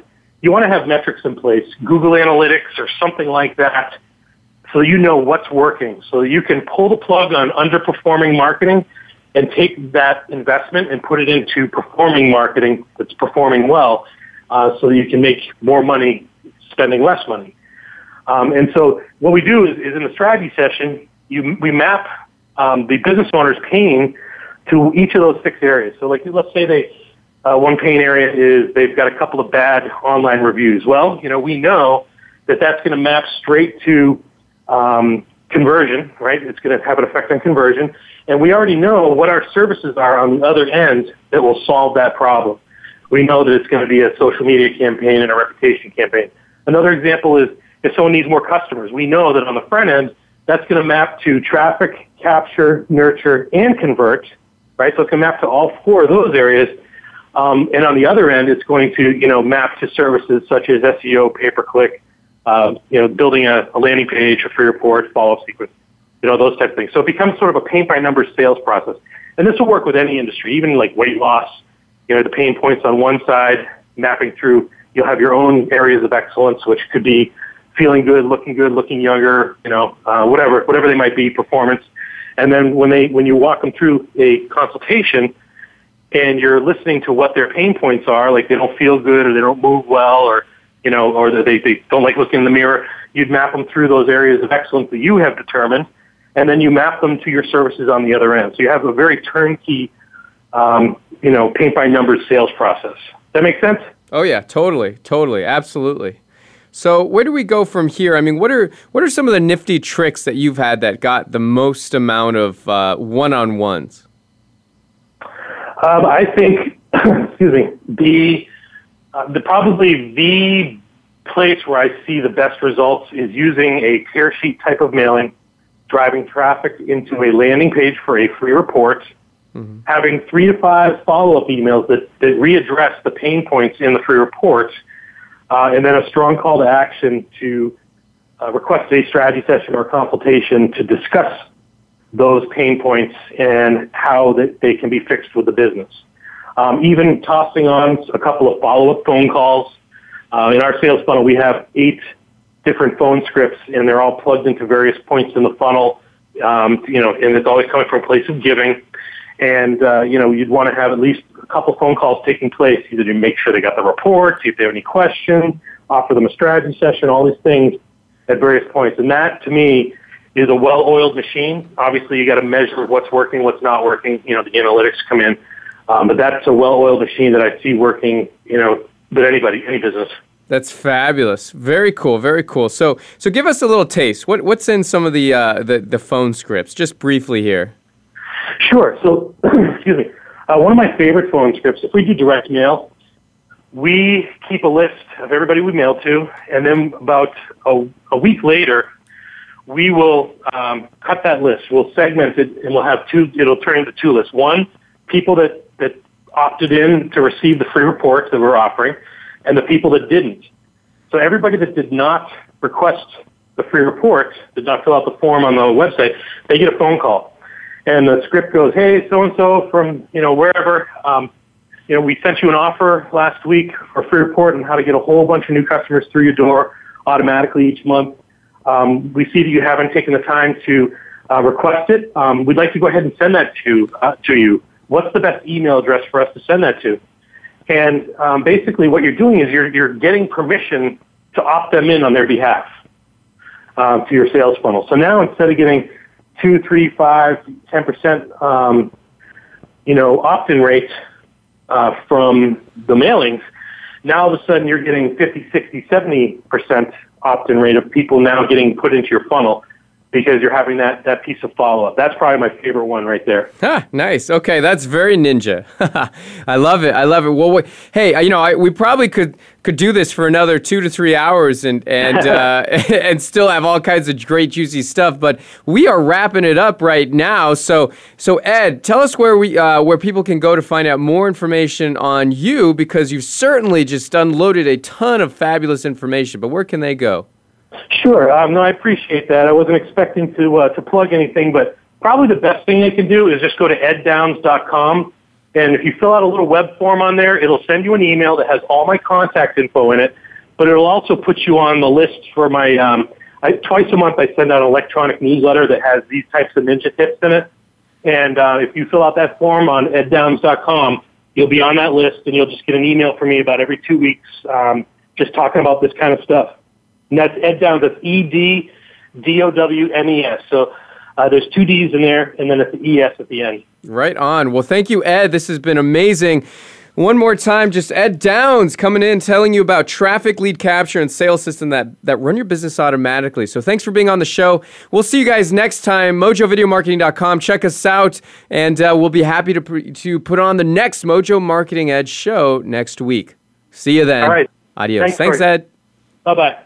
you want to have metrics in place, Google Analytics or something like that, so you know what's working. So you can pull the plug on underperforming marketing and take that investment and put it into performing marketing that's performing well uh, so you can make more money spending less money. Um, and so what we do is, is in the strategy session, you, we map um, the business owner's pain to each of those six areas. So like let's say they uh, one pain area is they've got a couple of bad online reviews. Well, you know we know that that's going to map straight to um, conversion, right? It's going to have an effect on conversion, and we already know what our services are on the other end that will solve that problem. We know that it's going to be a social media campaign and a reputation campaign. Another example is if someone needs more customers, we know that on the front end, that's going to map to traffic, capture, nurture, and convert, right? So it's going to map to all four of those areas. Um, and on the other end, it's going to, you know, map to services such as SEO, pay-per-click, uh, you know, building a, a landing page, a free report, follow-up sequence, you know, those types of things. So it becomes sort of a paint by numbers sales process. And this will work with any industry, even like weight loss, you know, the pain points on one side, mapping through, you'll have your own areas of excellence, which could be feeling good, looking good, looking younger, you know, uh, whatever, whatever they might be, performance. And then when they, when you walk them through a consultation and you're listening to what their pain points are, like they don't feel good or they don't move well or, you know, or they, they don't like looking in the mirror, you'd map them through those areas of excellence that you have determined and then you map them to your services on the other end. So you have a very turnkey, um, you know, paint by numbers sales process. That makes sense? Oh yeah, totally, totally, absolutely. So where do we go from here? I mean, what are what are some of the nifty tricks that you've had that got the most amount of uh, one-on-ones? Um, I think, excuse me, the uh, the probably the place where I see the best results is using a tear sheet type of mailing, driving traffic into a landing page for a free report, mm-hmm. having three to five follow-up emails that, that readdress the pain points in the free report uh, and then a strong call to action to uh, request a strategy session or consultation to discuss those pain points and how that they can be fixed with the business. Um, even tossing on a couple of follow-up phone calls. Uh, in our sales funnel, we have eight different phone scripts, and they're all plugged into various points in the funnel. Um, you know, and it's always coming from a place of giving. And uh, you know, you'd want to have at least a couple phone calls taking place, either to make sure they got the report, see if they have any questions, offer them a strategy session, all these things at various points. And that, to me, is a well-oiled machine. Obviously, you got to measure what's working, what's not working. You know, the analytics come in, um, but that's a well-oiled machine that I see working. You know, with anybody, any business. That's fabulous. Very cool. Very cool. So, so give us a little taste. What, what's in some of the, uh, the the phone scripts? Just briefly here. Sure. So, excuse me. Uh, one of my favorite phone scripts, if we do direct mail, we keep a list of everybody we mail to, and then about a, a week later, we will um, cut that list. We'll segment it, and we'll have two. It'll turn into two lists. One, people that that opted in to receive the free reports that we're offering, and the people that didn't. So everybody that did not request the free report, did not fill out the form on the website, they get a phone call and the script goes, "Hey, so and so from you know wherever, um, you know, we sent you an offer last week for a free report on how to get a whole bunch of new customers through your door automatically each month. Um, we see that you haven't taken the time to uh, request it. Um, we'd like to go ahead and send that to uh, to you. What's the best email address for us to send that to?" And um, basically, what you're doing is you're you're getting permission to opt them in on their behalf uh, to your sales funnel. So now instead of getting two, three, five, ten percent, um, you know, opt-in rates uh, from the mailings. Now all of a sudden you're getting 50, 60, 70 percent opt-in rate of people now getting put into your funnel because you're having that, that piece of follow-up. That's probably my favorite one right there. Huh, nice. Okay, that's very ninja. I love it. I love it. Well, wait, hey, you know, I, we probably could could do this for another two to three hours and and uh, and still have all kinds of great juicy stuff. But we are wrapping it up right now. So so Ed, tell us where we uh, where people can go to find out more information on you because you've certainly just unloaded a ton of fabulous information. But where can they go? Sure. Um, no, I appreciate that. I wasn't expecting to uh, to plug anything, but probably the best thing they can do is just go to eddownes.com. And if you fill out a little web form on there, it'll send you an email that has all my contact info in it. But it'll also put you on the list for my. Um, I, twice a month, I send out an electronic newsletter that has these types of ninja tips in it. And uh, if you fill out that form on eddownes.com, you'll be on that list, and you'll just get an email from me about every two weeks, um, just talking about this kind of stuff. And that's Ed Downes. That's E D D O W N E S. So uh, there's two D's in there, and then it's the E S at the end. Right on. Well, thank you, Ed. This has been amazing. One more time, just Ed Downes coming in telling you about traffic lead capture and sales system that, that run your business automatically. So thanks for being on the show. We'll see you guys next time. MojoVideoMarketing.com. Check us out, and uh, we'll be happy to, to put on the next Mojo Marketing Edge show next week. See you then. All right. Adios. Thanks, Thanks Ed. Bye bye.